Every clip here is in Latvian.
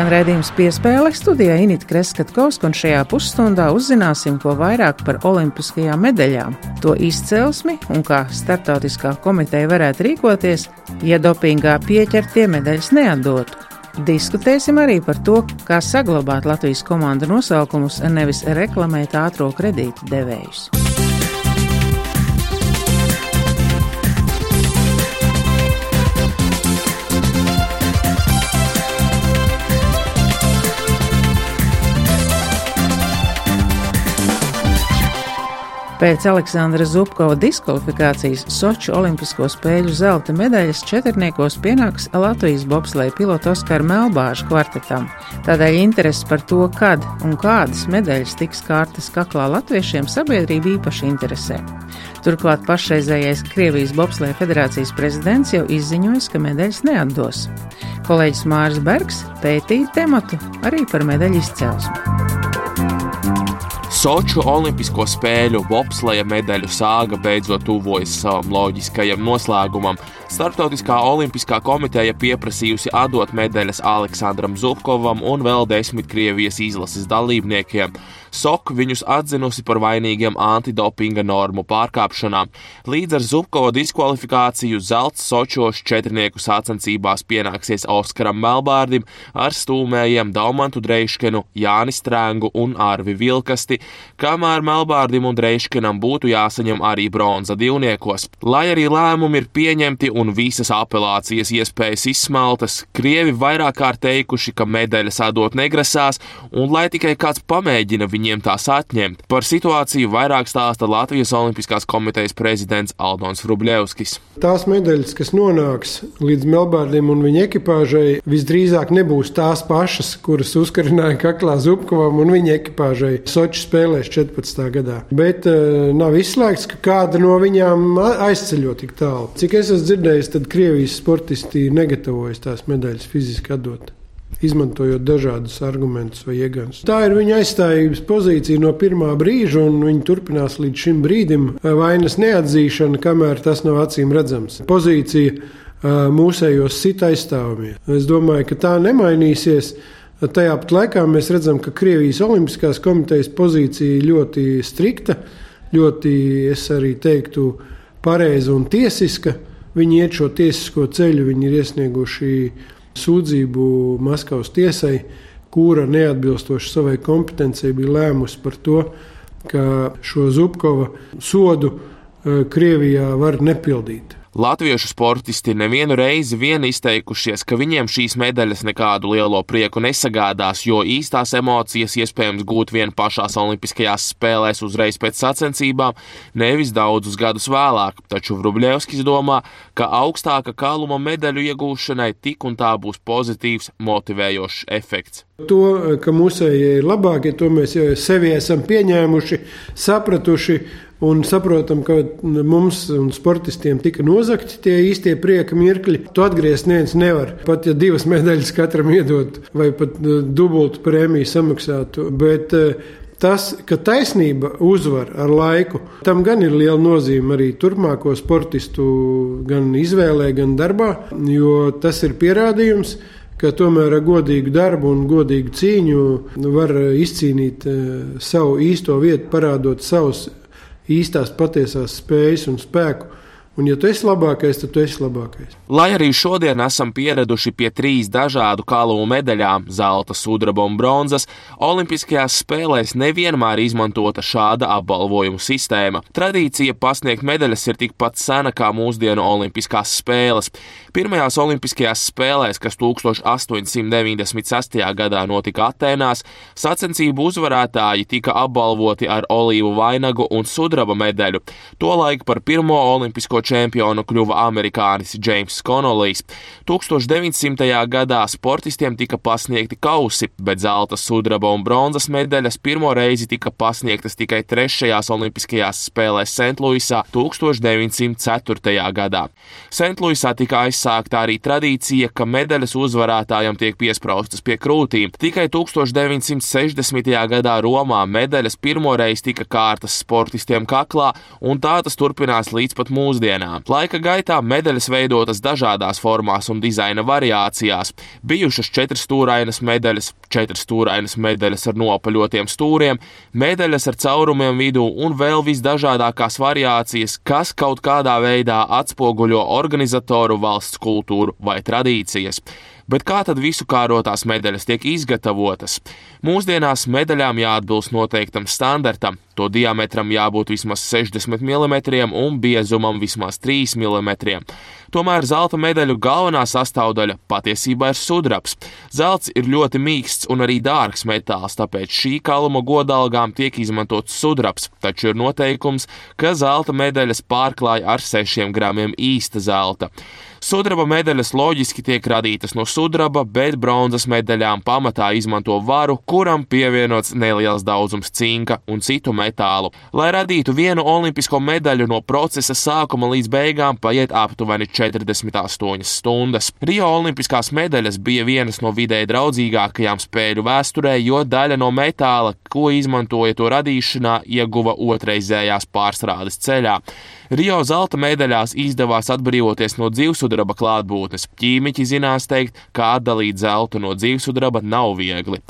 Skan redzējums piespēle studijā Inita Kreskatkovska, un šajā pusstundā uzzināsim ko vairāk par olimpiskajām medaļām, to izcelsmi un kā starptautiskā komiteja varētu rīkoties, ja dopingā pieķertie medaļas neatdotu. Diskutēsim arī par to, kā saglabāt Latvijas komandu nosaukumus, nevis reklamēt ātrā kredīta devējus. Pēc Aleksandra Zubkova diskvalifikācijas Soču Olimpisko spēļu zelta medaļas četrniekos pienāks Latvijas bobsleja pilota Oskara Melbāža kvartetam. Tādēļ interesi par to, kad un kādas medaļas tiks kārtas kaklā latviešiem sabiedrība īpaši interesē. Turklāt pašreizējais Krievijas bobsleja federācijas prezidents jau izziņojis, ka medaļas neatdos. Kolēģis Mārs Bergs pētīja tematu arī par medaļu izcelsmi. Soču Olimpisko spēļu bobsleja medaļu sāga beidzot tuvojas savam loģiskajam noslēgumam. Startautiskā olimpiskā komiteja pieprasījusi atdot medaļas Aleksandram Zubkovam un vēl desmit Krievijas izlases dalībniekiem. SOK viņus atzinusi par vainīgiem antidopinga normu pārkāpšanā. Līdz ar Zubkova diskvalifikāciju zelts Sočos četrnieku sacensībās pienāksies Oskaram Melbārdim ar stūmējiem Daumantu Dreiškenu, Jāni Strēngu un Arvi Vilkasti, kamēr Melbārdim un Dreiškenam būtu jāsaņem arī bronza divniekos. Lai arī lēmumi ir pieņemti un visas apelācijas iespējas izsmeltas, Krievi vairāk kārt teikuši, ka medaļas atdot negrasās, un lai tikai kāds pamēģina viņiem tās atņemt. Par situāciju vairāk stāsta Latvijas Olimpiskās komitejas prezidents Aldons Rubļevskis. Tās medaļas, kas nonāks līdz Melbārdim un viņa ekipāžai, visdrīzāk nebūs tās pašas, kuras uzkarināja kaklā Zubkovam un viņa ekipāžai Soču spēlēs 14. gadā. Bet uh, nav izslēgts, ka kāda no viņām aizceļo tik tālu. Cik es esmu dzirdējis, tad Krievijas sportisti negatavojas tās medaļas fiziski atdot izmantojot dažādus argumentus vai iegānus. Tā ir viņa aizstājības pozīcija no pirmā brīža, un viņa turpinās līdz šim brīdim vainas neatzīšana, kamēr tas nav acīm redzams. Pozīcija mūsējos sit aizstāvamie. Es domāju, ka tā nemainīsies. Tajā pat laikā mēs redzam, ka Krievijas Olimpiskās komitejas pozīcija ļoti strikta, ļoti, es arī teiktu, pareiza un tiesiska. Viņi iet šo tiesisko ceļu, viņi ir iesnieguši sūdzību Maskavas tiesai, kura neatbilstoši savai kompetencijai bija lēmusi par to, ka šo Zubkova sodu eh, Krievijā var nepildīt. Latviešu sportisti nevienu reizi vien izteikušies, ka viņiem šīs medaļas nekādu lielo prieku nesagādās, jo īstās emocijas iespējams gūt vien pašās Olimpiskajās spēlēs uzreiz pēc sacensībām, nevis daudzus gadus vēlāk. Taču Vrubļevskis domā, ka augstāka kaluma medaļu iegūšanai tik un tā būs pozitīvs, motivējošs efekts. To, ka mūsējie ir labākie, to mēs jau sevi esam pieņēmuši, sapratuši un saprotam, ka mums un sportistiem tika nozagti tie īstie prieka mirkļi. To atgriezt neviens nevar. Pat ja divas medaļas katram iedot, vai pat uh, dubultu prēmiju samaksātu. Bet, uh, Tas, ka taisnība uzvar ar laiku, tam gan ir liela nozīme arī turpmāko sportistu gan izvēlē, gan darbā, jo tas ir pierādījums, tomēr ar godīgu darbu un godīgu cīņu var izcīnīt uh, savu īsto vietu, parādot savus īstās patiesās spējas un spēku Un, ja tu esi labākais, tad tu esi labākais. Lai arī šodien esam pieraduši pie trīs dažādu kalumu medaļām - zelta, sudraba un bronzas, Olimpiskajās spēlēs nevienmēr izmantota šāda apbalvojumu sistēma. Tradīcija pasniegt medaļas ir tikpat sena kā mūsdienu Olimpiskās spēles. Pirmajās Olimpiskajās spēlēs, kas 1896. gadā notika Atēnās, sacensību uzvarētāji tika apbalvoti ar olīvu vainagu un sudraba medaļu. Tolaik par pirmo olimpisko čempionu kļuva amerikānis Džeims Konolijs. 1900. gadā sportistiem tika pasniegti kausi, bet zelta, sudraba un bronzas medaļas pirmo reizi tika pasniegtas tikai trešajās olimpiskajās spēlēs Sentluisā 1904. gadā. Sentluisā tika aizsākta arī tradīcija, ka medaļas uzvarētājam tiek piespraustas pie krūtīm. Tikai 1960. gadā Romā medaļas pirmoreiz tika kārtas sportistiem kaklā, un tā tas turpinās līdz pat mūsdienām. Laika gaitā medaļas veidotas dažādās formās un dizaina variācijās. Bijušas četras stūrainas medaļas, četras stūrainas medaļas ar nopaļotiem stūriem, medaļas ar caurumiem vidū un vēl visdažādākās variācijas, kas kaut kādā veidā atspoguļo organizatoru valsts kultūru vai tradīcijas. Bet kā tad visu kārotās medaļas tiek izgatavotas? Mūsdienās medaļām jāatbilst noteiktam standartam, to diametram jābūt vismaz 60 mm un biezumam vismaz 3 mm. Tomēr zelta medaļu galvenā sastāvdaļa patiesībā ir sudrabs. Zelts ir ļoti mīksts un arī dārgs metāls, tāpēc šī kaluma godalgām tiek izmantots sudrabs, taču ir noteikums, ka zelta medaļas pārklāja ar 6 gramiem īsta zelta. Sudraba medaļas loģiski tiek radītas no sudraba, bet bronzas medaļām pamatā izmanto varu, kuram pievienots neliels daudzums cinka un citu metālu. Lai radītu vienu olimpisko medaļu no procesa sākuma līdz beigām, paiet aptuveni 48 stundas. Rio olimpiskās medaļas bija vienas no vidēji draudzīgākajām spēļu vēsturē, jo daļa no metāla, ko izmantoja to radīšanā, ieguva otrreizējās pārstrādes ceļā. Rio zelta medaļās izdevās atbrīvoties no dzīvesudraba klātbūtnes. Ķīmiķi zinās teikt, kā atdalīt zeltu no dzīvesudraba nav viegli.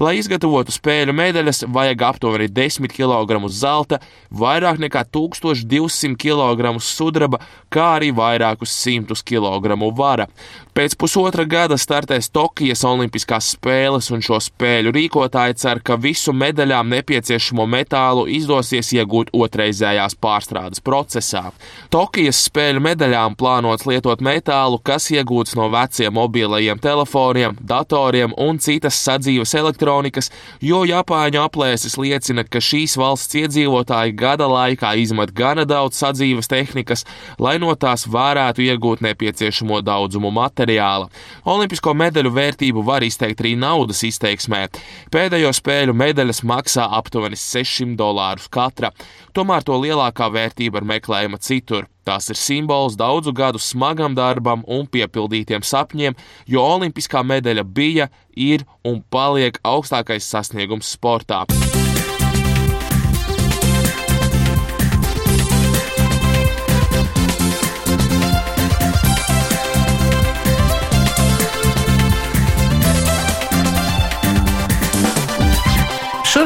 Lai izgatavotu spēļu medaļas, vajag aptuveni 10 kg zelta, vairāk nekā 1200 kg sudraba, kā arī vairākus simtus kg vara. Pēc pusotra gada startēs Tokijas Olimpiskās spēles, un šo spēļu rīkotāji cer, ka visu medaļām nepieciešamo metālu izdosies iegūt otrreizējās pārstrādes procesā. Tokijas spēļu medaļām plānots lietot metālu, kas iegūts no veciem mobilajiem telefoniem, datoriem un citas sadzīves elektronikas, jo Japāņu aplēses liecina, ka šīs valsts iedzīvotāji gada laikā izmet gana daudz sadzīves tehnikas, lai no tās varētu iegūt nepieciešamo daudzumu materiālu materiāla. Olimpisko medaļu vērtību var izteikt arī naudas izteiksmē. Pēdējo spēļu medaļas maksā aptuveni 600 dolārus katra, tomēr to lielākā vērtība ir meklējama citur. Tās ir simbols daudzu gadu smagam darbam un piepildītiem sapņiem, jo olimpiskā medaļa bija, ir un paliek augstākais sasniegums sportā.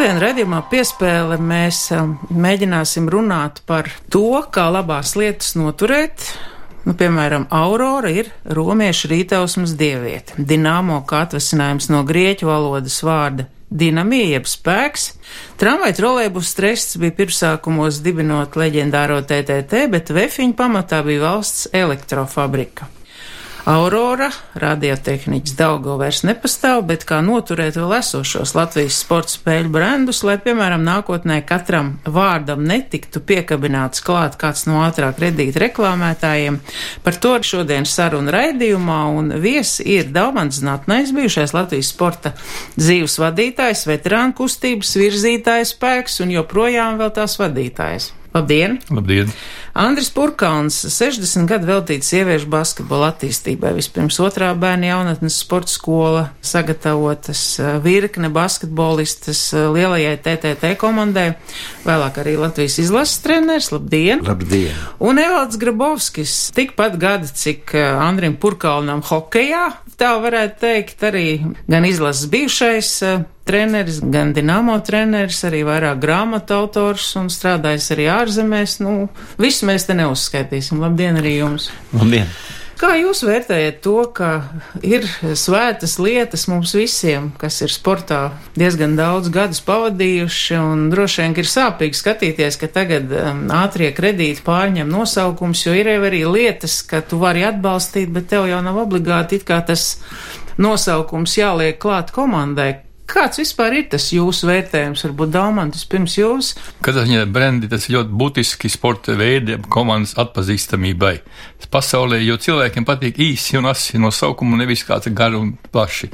Šodien redzamā piespēle mēs um, mēģināsim runāt par to, kā labās lietas noturēt. Nu, piemēram, Aurora ir romiešu rītausmas dieviete. Dināmo kā atvasinājums no grieķu valodas vārda dinamija, jeb spēks. Tramvaju trolēbus strests bija pirmsākumos dibinot leģendāro TTT, bet vefiņu pamatā bija valsts elektrofabrika. Aurora, radiotehniķis Daugo vairs nepastāv, bet kā noturēt vēl esošos Latvijas sporta spēļu brandus, lai, piemēram, nākotnē katram vārdam netiktu piekabināts klāt kāds no ātrāk redīt reklāmētājiem. Par to šodien saruna raidījumā, un viesi ir Daumans Znatnais, bijušais Latvijas sporta dzīves vadītājs, veterānu kustības virzītājs spēks un joprojām vēl tās vadītājs. Labdien! Labdien! Andris Purkauns 60 gadu veltīts sieviešu basketbola attīstībai. Vispirms otrā bērna jaunatnes sporta skola sagatavotas eh, virkne basketbolistas eh, lielajai TTT komandai, vēlāk arī Latvijas izlases treneris. Labdien! Labdien! Un Evalds Grabovskis, tikpat gadi, cik eh, Andrim Purkaunam hokejā, tā varētu teikt, arī gan izlases bijušais treneris, gan Dienāmo treneris, arī vairāk grāmatu autors un strādājis arī ārzemēs. Nu, visu mēs te neuzskaitīsim. Labdien arī jums! Labdien! Kā jūs vērtējat to, ka ir svētas lietas mums visiem, kas ir sportā diezgan daudz gadus pavadījuši, un droši vien ir sāpīgi skatīties, ka tagad um, ātrie kredīti pārņem nosaukums, jo ir jau arī lietas, ka tu vari atbalstīt, bet tev jau nav obligāti it kā tas nosaukums jāliek klāt komandai. Kāds vispār ir tas jūsu vērtējums? Varbūt Dāmantis pirms jūs? Katrā ziņā brendi tas ir ļoti būtiski sporta veidi komandas atpazīstamībai. Pasaulē, jo cilvēkiem patīk īsi un asi nosaukumi, nevis kāds gari un plaši.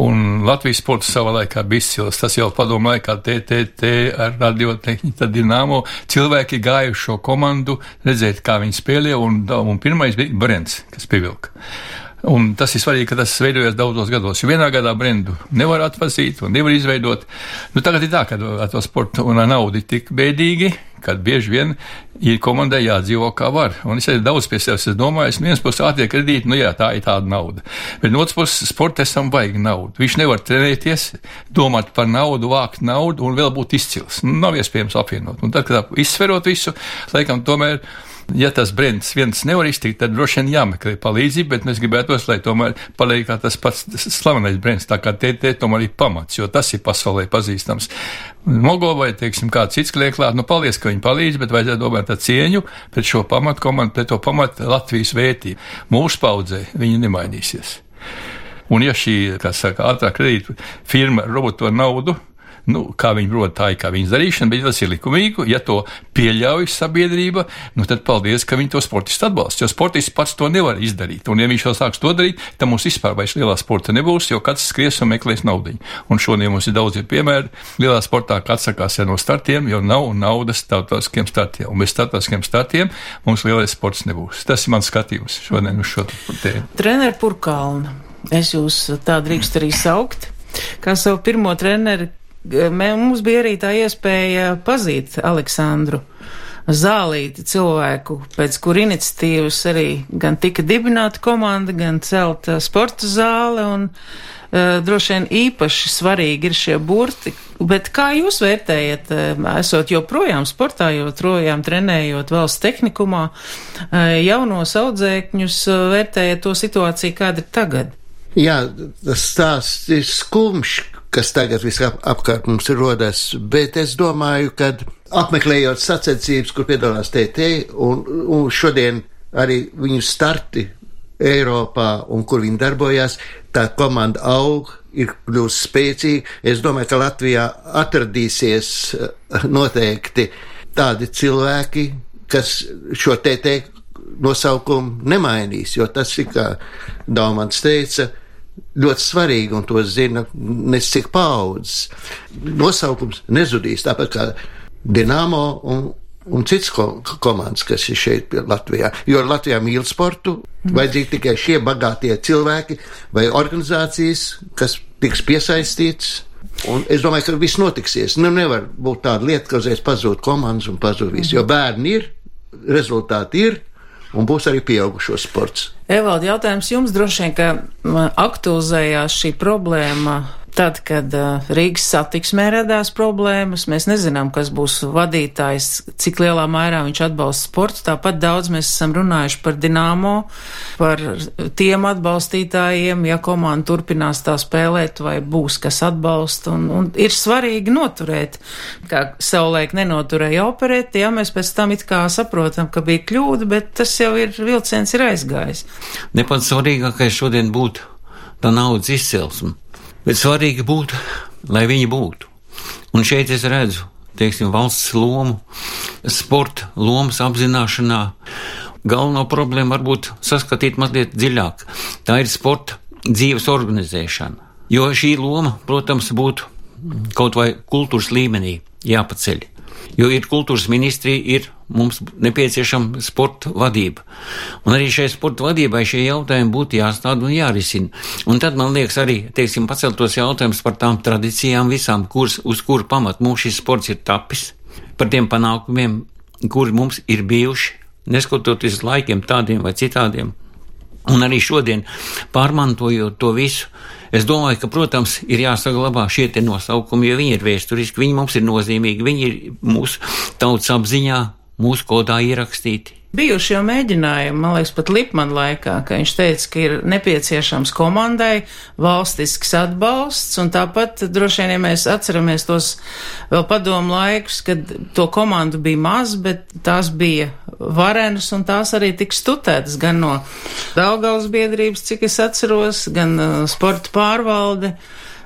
Un Latvijas sports savā laikā bija izcils. Tas jau padomu laikā TTT ar radiotehniku, Dinamo. Cilvēki gāja uz šo komandu, redzēt, kā viņi spēlē, un, un pirmais bija Brents, kas pievilka. Un tas ir svarīgi, ka tas veidojas daudzos gados. Jo vienā gadā brendu nevar atpazīt un nevar izveidot. Nu, tagad ir tā, ka ar to sportu un ar naudu ir tik bēdīgi, kad bieži vien ir komandai jādzīvo kā var. Un es arī daudz pie sevis domāju, no vienas puses ātrie kredīti, nu jā, tā ir tāda nauda. Bet no otras puses sportistam vajag naudu. Viņš nevar trenēties, domāt par naudu, vākt naudu un vēl būt izcils. Nu, nav iespējams apvienot. Un tad, kad izsverot visu, laikam tomēr Ja tas brends viens nevar iztikt, tad droši vien jāmeklē palīdzība, bet mēs gribētos, lai tomēr paliek kā tas pats slavenais brends, tā kā TT tomēr ir pamats, jo tas ir pasaulē pazīstams. Mogovai, teiksim, kāds cits kliek klāt, nu paldies, ka viņi palīdz, bet vajadzētu domāt ar cieņu pret šo pamatu komandu, pret to pamatu Latvijas vērtību. Mūsu paudzē viņi nemainīsies. Un ja šī, kā saka, ātrā kredīta firma roboto naudu, nu, kā viņi prot, tā ir kā viņas darīšana, bet tas ir likumīgi, ja to pieļauj sabiedrība, nu, tad paldies, ka viņi to sportistu atbalsta. Jo sportists pats to nevar izdarīt. Un, ja viņš jau sāks to darīt, tad mums vispār vairs lielā sporta nebūs, jo katrs skries un meklēs naudu. Un šodien mums ir daudz piemēru. Lielā sportā atsakās no startiem, jo nav naudas starptautiskiem startiem. Un bez starptautiskiem startiem mums lielais sports nebūs. Tas ir mans skatījums šodien uz šo tēmu. Treneris Purkalna, es jūs tā drīkst arī saukt. Kā savu pirmo treneri, mums bija arī tā iespēja pazīt Aleksandru. Zālīti cilvēku, pēc kur iniciatīvas arī gan tika dibināta komanda, gan celta sporta zāle, un uh, droši vien īpaši svarīgi ir šie burti. Bet kā jūs vērtējat, uh, esot joprojām sportā, joprojām trenējot valsts tehnikumā, uh, jaunos audzēkņus, uh, vērtējat to situāciju, kāda ir tagad? Jā, tas stāsts ir skumjš, kas tagad visapkārt mums ir rodas, bet es domāju, ka apmeklējot sacensības, kur piedalās TT, un, un šodien arī viņu starti Eiropā un kur viņi darbojās, tā komanda aug, ir kļūst spēcīga. Es domāju, ka Latvijā atradīsies eh, noteikti tādi cilvēki, kas šo TT nosaukumu nemainīs, jo tas ir, kā Daumans teica, ļoti svarīgi, un to zina nesik paudzes. Nosaukums nezudīs, tāpat kā Dienāmo un, un cits ko, komandas, kas ir šeit Latvijā. Jo Latvijā mīl sportu, vajadzīgi tikai šie bagātie cilvēki vai organizācijas, kas tiks piesaistīts. Un es domāju, ka viss notiksies. Nu, nevar būt tāda lieta, ka uzreiz pazūd komandas un pazūd viss, jo bērni ir, rezultāti ir, un būs arī pieaugušo sports. Evaldi, jautājums jums droši vien, ka aktualizējās šī problēma Tad, kad uh, Rīgas satiksmē radās problēmas, mēs nezinām, kas būs vadītājs, cik lielā mērā viņš atbalsta sportu. Tāpat daudz mēs esam runājuši par Dinamo, par tiem atbalstītājiem, ja komanda turpinās tā spēlēt, vai būs kas atbalsta. Un, un ir svarīgi noturēt, kā savulaik nenoturēja operēti, ja mēs pēc tam it kā saprotam, ka bija kļūda, bet tas jau ir vilciens ir aizgājis. Ne pats svarīgākais šodien būtu tā naudas izcelsme bet svarīgi būtu, lai viņi būtu. Un šeit es redzu, teiksim, valsts lomu, sporta lomas apzināšanā. Galveno problēmu varbūt saskatīt mazliet dziļāk. Tā ir sporta dzīves organizēšana. Jo šī loma, protams, būtu kaut vai kultūras līmenī jāpaceļ. Jo ir kultūras ministrija, ir mums nepieciešama sporta vadība. Un arī šai sporta vadībai šie jautājumi būtu jāstāda un jārisina. Un tad man liekas arī, teiksim, paceltos jautājums par tām tradīcijām visām, kurs, uz kuru pamat mums šis sports ir tapis, par tiem panākumiem, kuri mums ir bijuši, neskatoties laikiem tādiem vai citādiem. Un arī šodien, pārmantojot to visu, es domāju, ka, protams, ir jāsaglabā šie nosaukumi, jo viņi ir vēsturiski, viņi mums ir nozīmīgi, viņi ir mūsu tautas apziņā, mūsu kodā ierakstīti. Bijuši jau mēģinājumi, man liekas, pat Lipman laikā, ka viņš teica, ka ir nepieciešams komandai valstisks atbalsts, un tāpat droši vien, ja mēs atceramies tos vēl padomu laikus, kad to komandu bija maz, bet tās bija varenas, un tās arī tika stutētas gan no Daugavas biedrības, cik es atceros, gan uh, sporta pārvalde.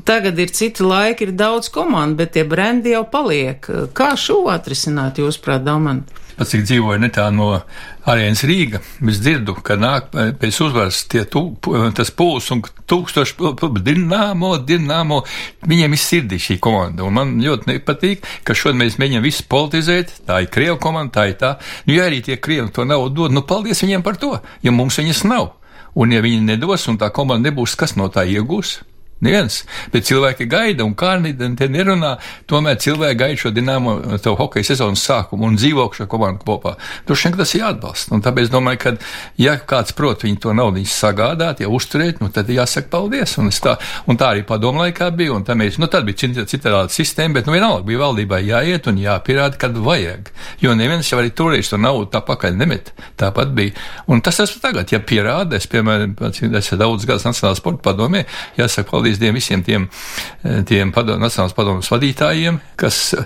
Tagad ir citi laiki, ir daudz komandu, bet tie brendi jau paliek. Kā šo atrisināt, jūs prāt, Domant? pats cik dzīvoju netālu no arēnas Rīga, es dzirdu, ka nāk pēc uzvaras tie tū, tas pūls un tūkstoši dinamo, dinamo, viņiem ir sirdī šī komanda. Un man ļoti nepatīk, ka šodien mēs mēģinām visu politizēt, tā ir Krievu komanda, tā ir tā. Nu, ja arī tie Krievi to naudu dod, nu paldies viņiem par to, ja mums viņas nav. Un ja viņi nedos, un tā komanda nebūs, kas no tā iegūs? Neviens, bet cilvēki gaida un kārnīgi te nerunā. Tomēr cilvēki gaida šo dināmo to hokeja sezonas sākumu un dzīvo šo komandu kopā. Droši vien tas ir jāatbalsta. Un tāpēc domāju, ka, ja kāds prot viņu to naudu sagādāt, ja uzturēt, nu tad jāsaka paldies. Un, tā, un tā arī padomu laikā bija, un tā mēs, nu tad bija cita sistēma, bet nu vienalga bija valdībai jāiet un jāpierāda, kad vajag. Jo neviens jau arī turēs to naudu tā pakaļ nemet. Tāpat bija. Un tas tas tagad, ja pierāda, es, piemēram, esmu daudz gadus Nacionālās sporta padomē, jāsaka paldies paldies tiem visiem tiem, eh, tiem padom, Nacionālās padomas vadītājiem, kas eh,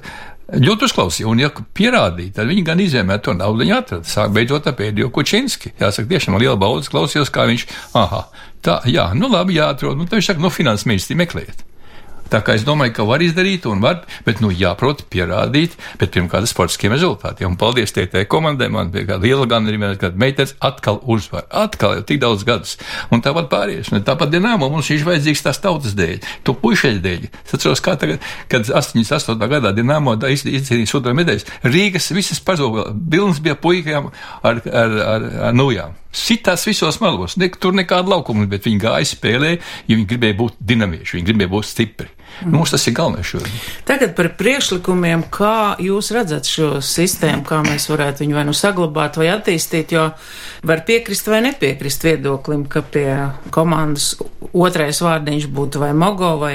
ļoti uzklausīja. Un, ja pierādīja, tad viņi gan izvēlējās to naudu, viņi atrada. Sāk beidzot ar pēdējo Kučinski. Jāsaka, tiešām liela baudas klausījos, kā viņš, ah, tā, jā, nu labi, jāatrod. Nu, tad viņš saka, nu, finanses ministri meklējiet. Tā kā es domāju, ka var izdarīt un var, bet, nu, jāprot pierādīt, bet pirmkārt sportiskiem rezultātiem. Un paldies TT komandai, man bija kāda liela gandarījuma, kad meitenes atkal uzvar. Atkal jau tik daudz gadus. Un tāpat pārējais. Un tāpat Dienāmo mums ir vajadzīgs tās tautas dēļ, to puišeļu dēļ. Es atceros, kā tagad, kad 88. gadā Dienāmo izcīnīja sūdo medaļas. Rīgas visas pazoga, bilns bija puikām ar, ar, ar, ar nujām. Sitās visos malos, ne, tur nekāda laukuma, bet viņi gāja spēlē, jo viņi gribēja būt dinamieši, viņi gribēja būt stipri. Mm. Mums tas ir galvenais šodien. Tagad par priekšlikumiem, kā jūs redzat šo sistēmu, kā mēs varētu viņu vai nu saglabāt vai attīstīt, jo var piekrist vai nepiekrist viedoklim, ka pie komandas otrais vārdiņš būtu vai Mogo vai,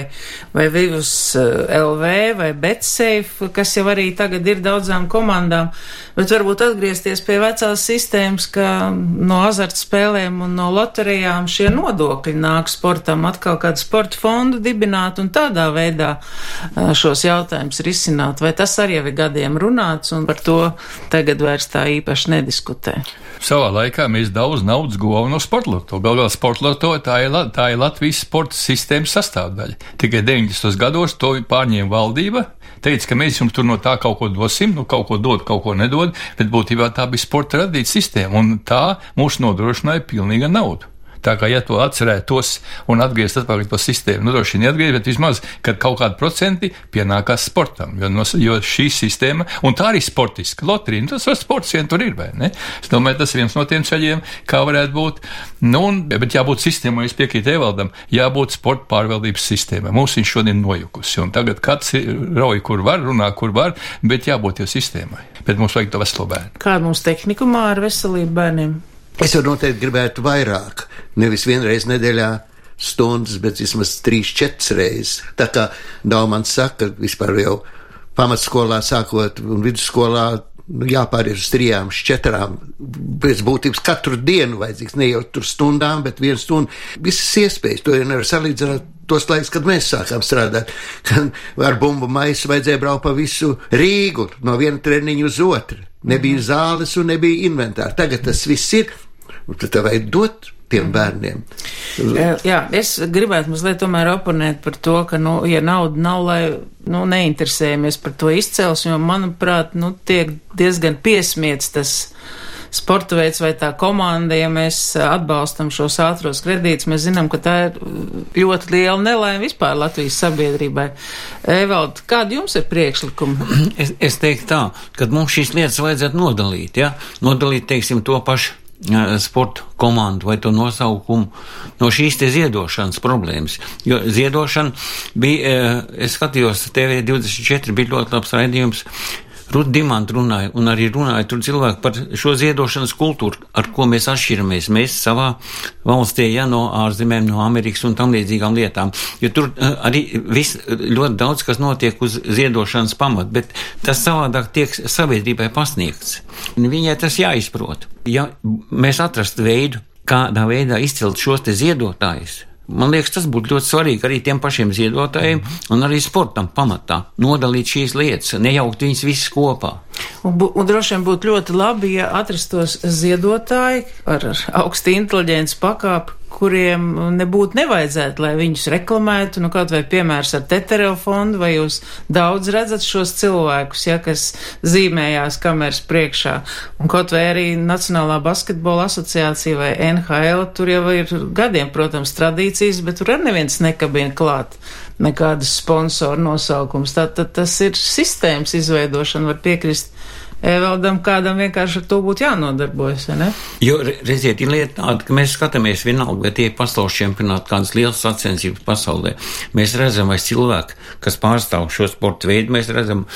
vai Vivus eh, LV vai BetSafe, kas jau arī tagad ir daudzām komandām, bet varbūt atgriezties pie vecās sistēmas, ka no azartspēlēm un no loterijām šie nodokļi nāk sportam atkal kādu sporta fondu dibināt un tādā veidā šos jautājumus risināt. Vai tas arī jau ir gadiem runāts un par to tagad vairs tā īpaši nediskutē? Savā laikā mēs daudz naudas guvām no sportloto. Galu galā sportloto tā ir, tā ir Latvijas sporta sistēmas sastāvdaļa. Tikai 90. gados to pārņēma valdība. Teica, ka mēs jums tur no tā kaut ko dosim, nu kaut ko dod, kaut ko nedod, bet būtībā tā bija sporta radīta sistēma, un tā mūs nodrošināja pilnīga nauda. Tā kā, ja to atcerētos un atgriezties atpakaļ pa sistēmu, nu, droši vien atgriezt, bet vismaz, kad kaut kādi procenti pienākās sportam, jo, no, jo šī sistēma, un tā arī sportiska loterija, nu, tas var sports vien tur ir, vai ne? Es domāju, tas ir viens no tiem ceļiem, kā varētu būt, nu, un, bet jābūt sistēmai, es piekrītu Evaldam, jābūt sporta pārvaldības sistēmai. Mums viņš šodien nojukusi, un tagad kāds rauj, kur var, runā, kur var, bet jābūt jau sistēmai. Bet mums vajag to veselo bērnu. Kāda mums tehnikumā ar veselību bērniem? Es jau noteikti gribētu vairāk, nevis vienreiz nedēļā stundas, bet vismaz trīs, četras reizes. Tā kā Daumans saka, vispār jau pamatskolā sākot un vidusskolā nu, jāpāriet uz trijām, četrām. Pēc būtības katru dienu vajadzīgs ne jau tur stundām, bet vienu stundu. Visas iespējas to jau nevar salīdzināt. Tos laikus, kad mēs sākām strādāt, kad ar bumbu maisu vajadzēja braukt pa visu Rīgu, no viena treniņa uz otru. Nebija zāles un nebija inventāra. Tagad tas viss ir tad tev vajag dot tiem bērniem. Jā, es gribētu mazliet tomēr oponēt par to, ka, nu, ja nauda nav, lai, nu, neinteresējamies par to izcelsmi, jo, manuprāt, nu, tiek diezgan piesmiets tas sporta veids vai tā komanda, ja mēs atbalstam šos ātros kredītus, mēs zinām, ka tā ir ļoti liela nelaime vispār Latvijas sabiedrībai. Evald, kādi jums ir priekšlikumi? Es, es teiktu tā, ka mums šīs lietas vajadzētu nodalīt, ja? Nodalīt, teiksim, to pašu sporta komandu vai to nosaukumu no šīs te ziedošanas problēmas. Jo ziedošana bija, es skatījos TV24, bija ļoti labs raidījums. Dimanta runāja, un arī runāja tur cilvēki par šo ziedošanas kultūru, ar ko mēs atšķiramies. Mēs savā valstī, ja no ārzemēm, no Amerikas un tam līdzīgām lietām. Jo tur arī viss ļoti daudz, kas notiek uz ziedošanas pamata, bet tas savādāk tiek sabiedrībai pasniegts. Viņai tas jāizprot ja mēs atrastu veidu, kādā veidā izcelt šos te ziedotājus, Man liekas, tas būtu ļoti svarīgi arī tiem pašiem ziedotājiem un arī sportam pamatā nodalīt šīs lietas, nejaukt viņas visas kopā. Un, un droši vien būtu ļoti labi, ja atrastos ziedotāji ar augstu inteliģences pakāpi, kuriem nebūtu nevajadzētu, lai viņus reklamētu, nu kaut vai piemērs ar Tetereo fondu, vai jūs daudz redzat šos cilvēkus, ja, kas zīmējās kameras priekšā, un kaut vai arī Nacionālā basketbola asociācija vai NHL, tur jau ir gadiem, protams, tradīcijas, bet tur arī neviens nekabina klāt nekādas sponsoru nosaukums. Tātad tas ir sistēmas izveidošana, var piekrist Evaldam kādam vienkārši ar to būtu jānodarbojas, ne? Jo, redziet, ir lieta tāda, ka mēs skatāmies vienalga, vai tie ir pasaules čempionāti, kādas lielas sacensības pasaulē. Mēs redzam, vai cilvēki, kas pārstāv šo sporta veidu, mēs redzam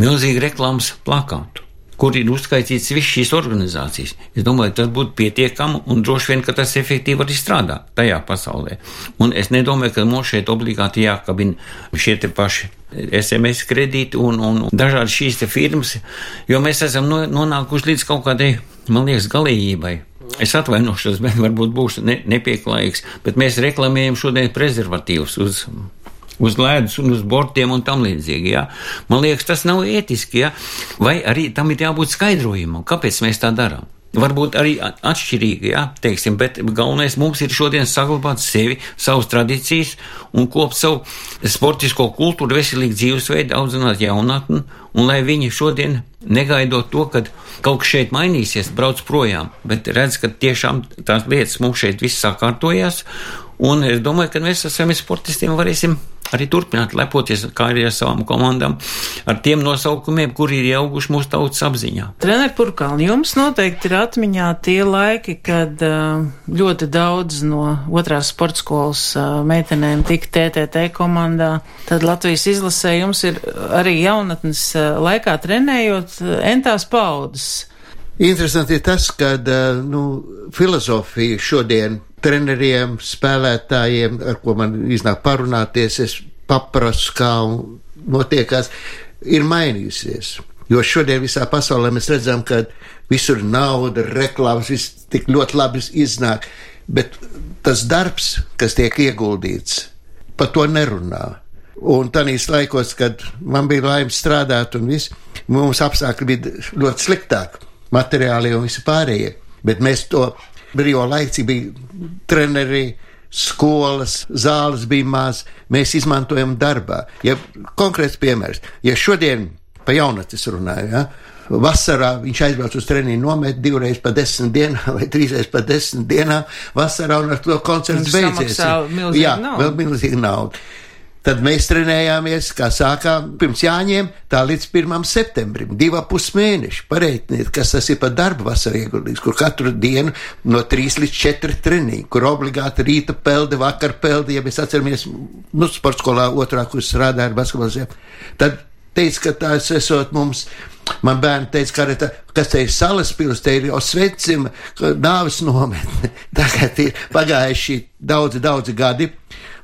milzīgi reklāmas plakātu kur ir uzskaitīts viss šīs organizācijas. Es domāju, tas būtu pietiekami un droši vien, ka tas efektīvi arī strādā tajā pasaulē. Un es nedomāju, ka mums šeit obligāti jākabina šie te paši SMS kredīti un, un dažādi šīs te firmas, jo mēs esam nonākuši līdz kaut kādai, man liekas, galījībai. Es atvainošos, bet varbūt būšu ne, nepieklājīgs, bet mēs reklamējam šodien prezervatīvus uz uz ledus un uz bortiem un tam līdzīgi. Ja? Man liekas, tas nav ētiski, ja? vai arī tam ir jābūt skaidrojumam, kāpēc mēs tā darām. Varbūt arī atšķirīgi, jā, teiksim, bet galvenais mums ir šodien saglabāt sevi, savas tradīcijas un kopt savu sportisko kultūru, veselīgu dzīvesveidu, audzināt jaunatni, un lai viņi šodien negaidot to, ka kaut kas šeit mainīsies, brauc projām, bet redz, ka tiešām tās lietas mums šeit viss sakārtojās, un es domāju, ka mēs ar saviem sportistiem varēsim arī turpināt lepoties kā arī ar savām komandām, ar tiem nosaukumiem, kuri ir ieauguši mūsu tautas apziņā. Trener Purkalni, jums noteikti ir atmiņā tie laiki, kad ļoti daudz no otrās sporta skolas meitenēm tika TTT komandā. Tad Latvijas izlasē jums ir arī jaunatnes laikā trenējot entās paudzes. Interesanti ir tas, ka nu, filozofija šodien treneriem, spēlētājiem, ar ko man iznāk parunāties, es paprasu, kā notiekās, ir mainījusies. Jo šodien visā pasaulē mēs redzam, ka visur nauda, reklāmas, viss tik ļoti labi iznāk, bet tas darbs, kas tiek ieguldīts, par to nerunā. Un tādīs laikos, kad man bija laime strādāt, un viss, mums apstākļi bija ļoti sliktāki, materiāli un visi pārējie. Bet mēs to brīvo laiku bija treneri, skolas, zāles bija maz, mēs izmantojam darbā. Ja konkrēts piemērs, ja šodien pa jaunatnes runāju, ja, Vasarā viņš aizbrauc uz treniņu, nomet divreiz pa desmit dienām vai trīsreiz pa desmit dienām. Vasarā un ar to koncerts beidzies. Jā, naudu. vēl milzīgi naudu. Tad mēs trenējāmies, kā sākām pirms jāņem, tā līdz 1. septembrim, divi pus mēneši. Pareitniet, kas tas ir par darbu vasarā ieguldījis, kur katru dienu no 3 līdz 4 treniņi, kur obligāti rīta pelde, vakar pelde, ja mēs atceramies, nu, sporta skolā otrā, kur strādāja ar basketbolu. Tad teica, ka tās esot mums. Man bērni teica, ka tā, kas te ir salas pils, te ir jau svecima, nāves nometne. Tagad ir pagājuši daudzi, daudzi gadi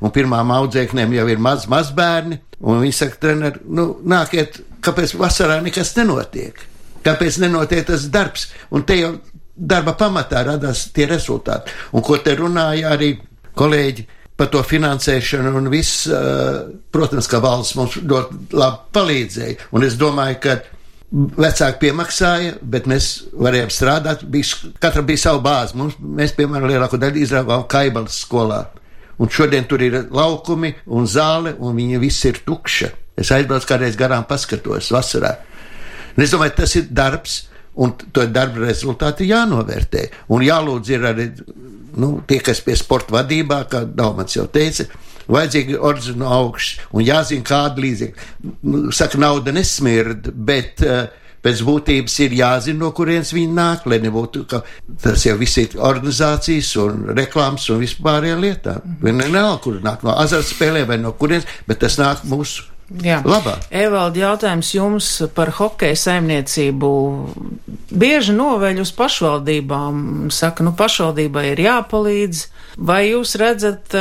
un pirmām audzēknēm jau ir maz, maz bērni, un viņi saka, treneri, nu, nākiet, kāpēc vasarā nekas nenotiek? Kāpēc nenotiek tas darbs? Un te jau darba pamatā radās tie rezultāti. Un ko te runāja arī kolēģi par to finansēšanu un viss, protams, ka valsts mums ļoti labi palīdzēja. Un es domāju, ka vecāki piemaksāja, bet mēs varējām strādāt. Bija, katra bija savu bāzi. Mums, mēs, piemēram, lielāko daļu izrāvām Kaibalas skolā un šodien tur ir laukumi un zāle, un viņi visi ir tukša. Es aizbraucu kādreiz garām, paskatos vasarā. Un es domāju, tas ir darbs, un to darba rezultāti jānovērtē. Un jālūdz ir arī nu, tie, kas pie sporta vadībā, kā Daumans jau teica, vajadzīgi ordzi no augšas, un jāzina, kāda līdzekļa. Nu, saka, nauda nesmird, bet uh, pēc būtības ir jāzina, no kurienes viņi nāk, lai nebūtu, tas jau viss ir organizācijas un reklāmas un vispārējā lietā. Vienalga, kur nāk no azartspēlēm vai no kurienes, bet tas nāk mūsu Jā. Labāk. Evaldi, jautājums jums par hokeja saimniecību. Bieži noveļ uz pašvaldībām. Saka, nu pašvaldībai ir jāpalīdz. Vai jūs redzat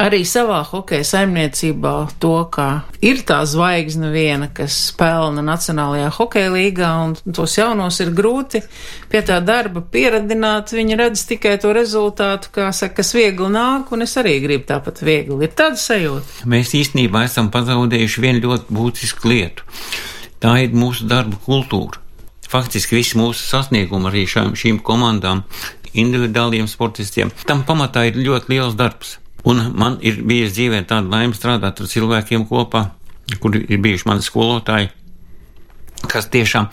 arī savā hokeja saimniecībā to, ka ir tā zvaigzne viena, kas pelna Nacionālajā hokeja līgā, un tos jaunos ir grūti pie tā darba pieradināt. Viņi redz tikai to rezultātu, kā saka, kas viegli nāk, un es arī gribu tāpat viegli. Ir tāda sajūta. Mēs īstenībā esam pazaudējuši vienu ļoti būtisku lietu. Tā ir mūsu darba kultūra. Faktiski visi mūsu sasniegumi arī šām, šīm komandām, individuāliem sportistiem, tam pamatā ir ļoti liels darbs. Un man ir bijusi dzīvē tāda laime strādāt ar cilvēkiem kopā, kuri ir bijuši mani skolotāji, kas tiešām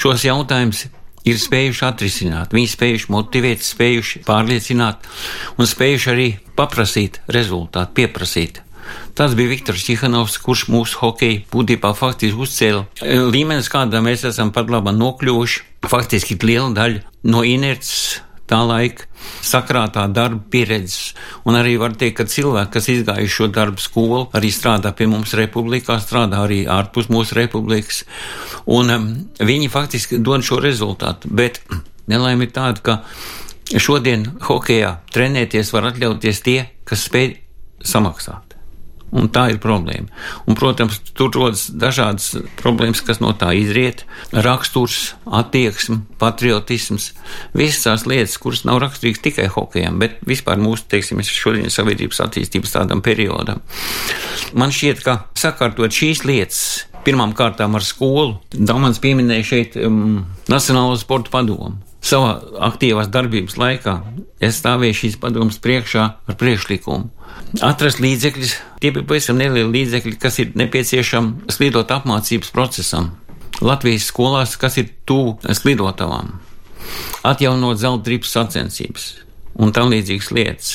šos jautājumus ir spējuši atrisināt. Viņi spējuši motivēt, spējuši pārliecināt un spējuši arī paprasīt rezultātu, pieprasīt. Tas bija Viktors Čihanovs, kurš mūsu hokeju būtībā faktiski uzcēla līmenis, kādā mēs esam pat labā nokļuvuši. Faktiski liela daļa no inerces tā laika sakrātā darba pieredzes. Un arī var teikt, ka cilvēki, kas izgājuši šo darbu skolu, arī strādā pie mums republikā, strādā arī ārpus mūsu republikas. Un um, viņi faktiski dod šo rezultātu. Bet nelaime ir tāda, ka šodien hokeja trenēties var atļauties tie, kas spēj samaksāt. Un tā ir problēma. Un, protams, tur rodas dažādas problēmas, kas no tā izriet. Raksturs, attieksme, patriotisms, visas tās lietas, kuras nav raksturīgas tikai hokejam, bet vispār mūsu, teiksim, šodienas sabiedrības attīstības tādam periodam. Man šķiet, ka sakārtot šīs lietas. Pirmām kārtām ar skolu. Damans pieminēja šeit um, Nacionālo sporta padomu. Savā aktīvās darbības laikā es stāvēju šīs padomas priekšā ar priekšlikumu atrast līdzekļus. Tie bija pavisam nelieli līdzekļi, kas ir nepieciešami slidot apmācības procesam. Latvijas skolās, kas ir tuvu slidotavām, atjaunot zelta drips sacensības un tam līdzīgas lietas.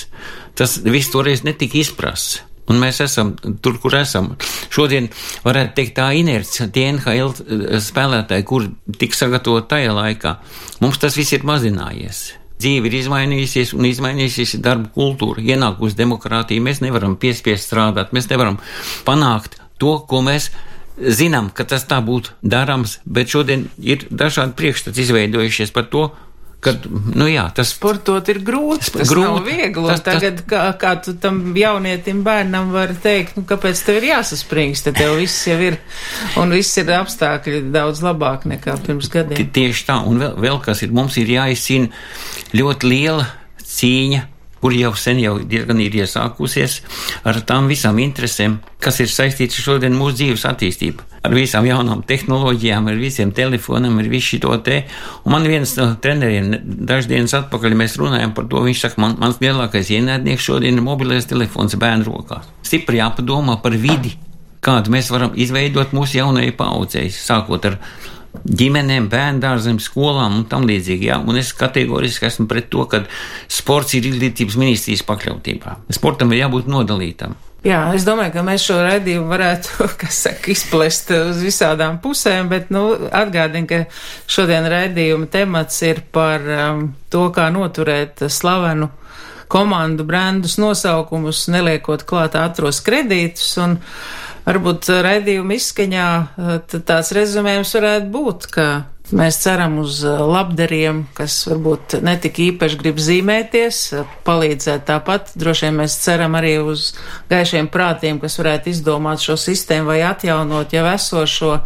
Tas viss toreiz netika izprasts. Un mēs esam tur, kur esam. Šodien varētu teikt, tā inerce, tie NHL spēlētāji, kur tika sagatavoti tajā laikā, mums tas viss ir mazinājies. Dzīve ir izmainījusies un izmainījusies darba kultūra, ienākusi demokrātija. Mēs nevaram piespiest strādāt, mēs nevaram panākt to, ko mēs zinām, ka tas tā būtu darāms, bet šodien ir dažādi priekšstati izveidojušies par to, Kad, nu jā, tas sportot ir grūti. Tas grūti. nav viegli. Tas, tagad, tas... kā, kā tu tam jaunietim bērnam var teikt, nu, kāpēc tev ir jāsaspringst, te tev viss jau ir, un viss ir apstākļi daudz labāk nekā pirms gadiem. Tieši tā, un vēl, vēl kas ir, mums ir jāizcīna ļoti liela cīņa kur jau sen jau diezgan ir iesākusies ar tām visām interesēm, kas ir saistītas šodien mūsu dzīves attīstību. Ar visām jaunām tehnoloģijām, ar visiem telefoniem, ar visu šo te. Un man viens no treneriem dažas dienas atpakaļ mēs runājam par to. Viņš saka, man, mans lielākais ienaidnieks šodien ir mobilais telefons bērnu rokās. Stipri jāpadomā par vidi, kādu mēs varam izveidot mūsu jaunajai paudzei, sākot ar ģimenēm, bērndārziem, skolām un tam līdzīgi. Jā. Un es kategoriski esmu pret to, ka sports ir izglītības ministrijas pakļautībā. Sportam ir jābūt nodalītam. Jā, es domāju, ka mēs šo redzējumu varētu, kas saka, izplest uz visādām pusēm, bet, nu, atgādinu, ka šodien redzējuma temats ir par um, to, kā noturēt slavenu komandu brandus nosaukumus, neliekot klāt ātros kredītus un varbūt raidījuma izskaņā eh, tāds rezumējums varētu būt, ka mēs ceram uz eh, labdariem, kas varbūt netik īpaši grib zīmēties, eh, palīdzēt tāpat. Droši vien mēs ceram arī uz gaišiem prātiem, kas varētu izdomāt šo sistēmu vai atjaunot jau esošo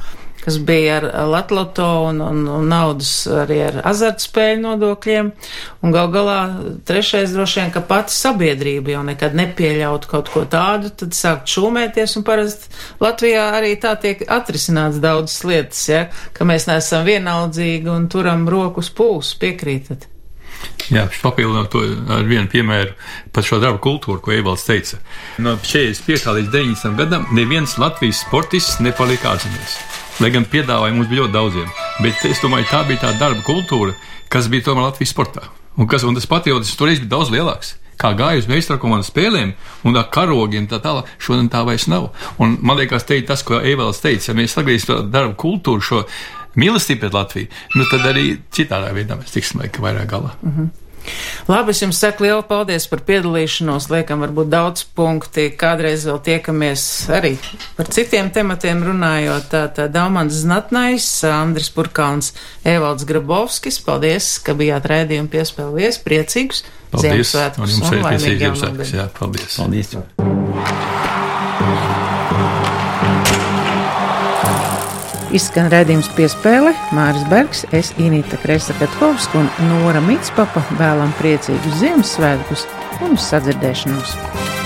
kas bija ar Latloto un, un, un naudas arī ar azartspēļu nodokļiem. Un gal galā trešais droši vien, ka pati sabiedrība jau nekad nepieļautu kaut ko tādu, tad sākt šūmēties un parasti Latvijā arī tā tiek atrisināts daudzas lietas, ja, ka mēs neesam vienaldzīgi un turam rokas pūs, piekrītat. Jā, papildinot to ar vienu piemēru par šo darbu kultūru, ko Evalds teica. No 45. līdz 90. gadam neviens Latvijas sportists nepalika ārzemēs. Lai gan piedāvāja mums bija ļoti daudziem. Bet es domāju, tā bija tā darba kultūra, kas bija tomēr Latvijas sportā. Un, kas, un tas patriotisms toreiz bija daudz lielāks. Kā gāja uz meistarkomandas spēlēm un ar karogiem tā tālāk, šodien tā vairs nav. Un man liekas, te ir tas, ko Evalds teica, ja mēs to darbu kultūru, šo mīlestību pret Latviju, nu tad arī citādā veidā mēs tiksim laika vairāk galā. Mm -hmm. Labi, es jums saku lielu paldies par piedalīšanos. Liekam, varbūt daudz punkti. Kādreiz vēl tiekamies arī par citiem tematiem runājot. Tātad Daumans Znatnais, Andris Purkāns, Evalds Grabovskis. Paldies, ka bijāt rēdījumi piespēlējies. Priecīgus Ziemassvētkus. Un jums arī priecīgs Ziemassvētkus. Jā, paldies. Paldies. Izskan redzējums piespēle Māris Bergs, es Inīta Kresa Petkovska un Nora Mitspapa vēlam priecīgus Ziemassvētkus un sadzirdēšanos!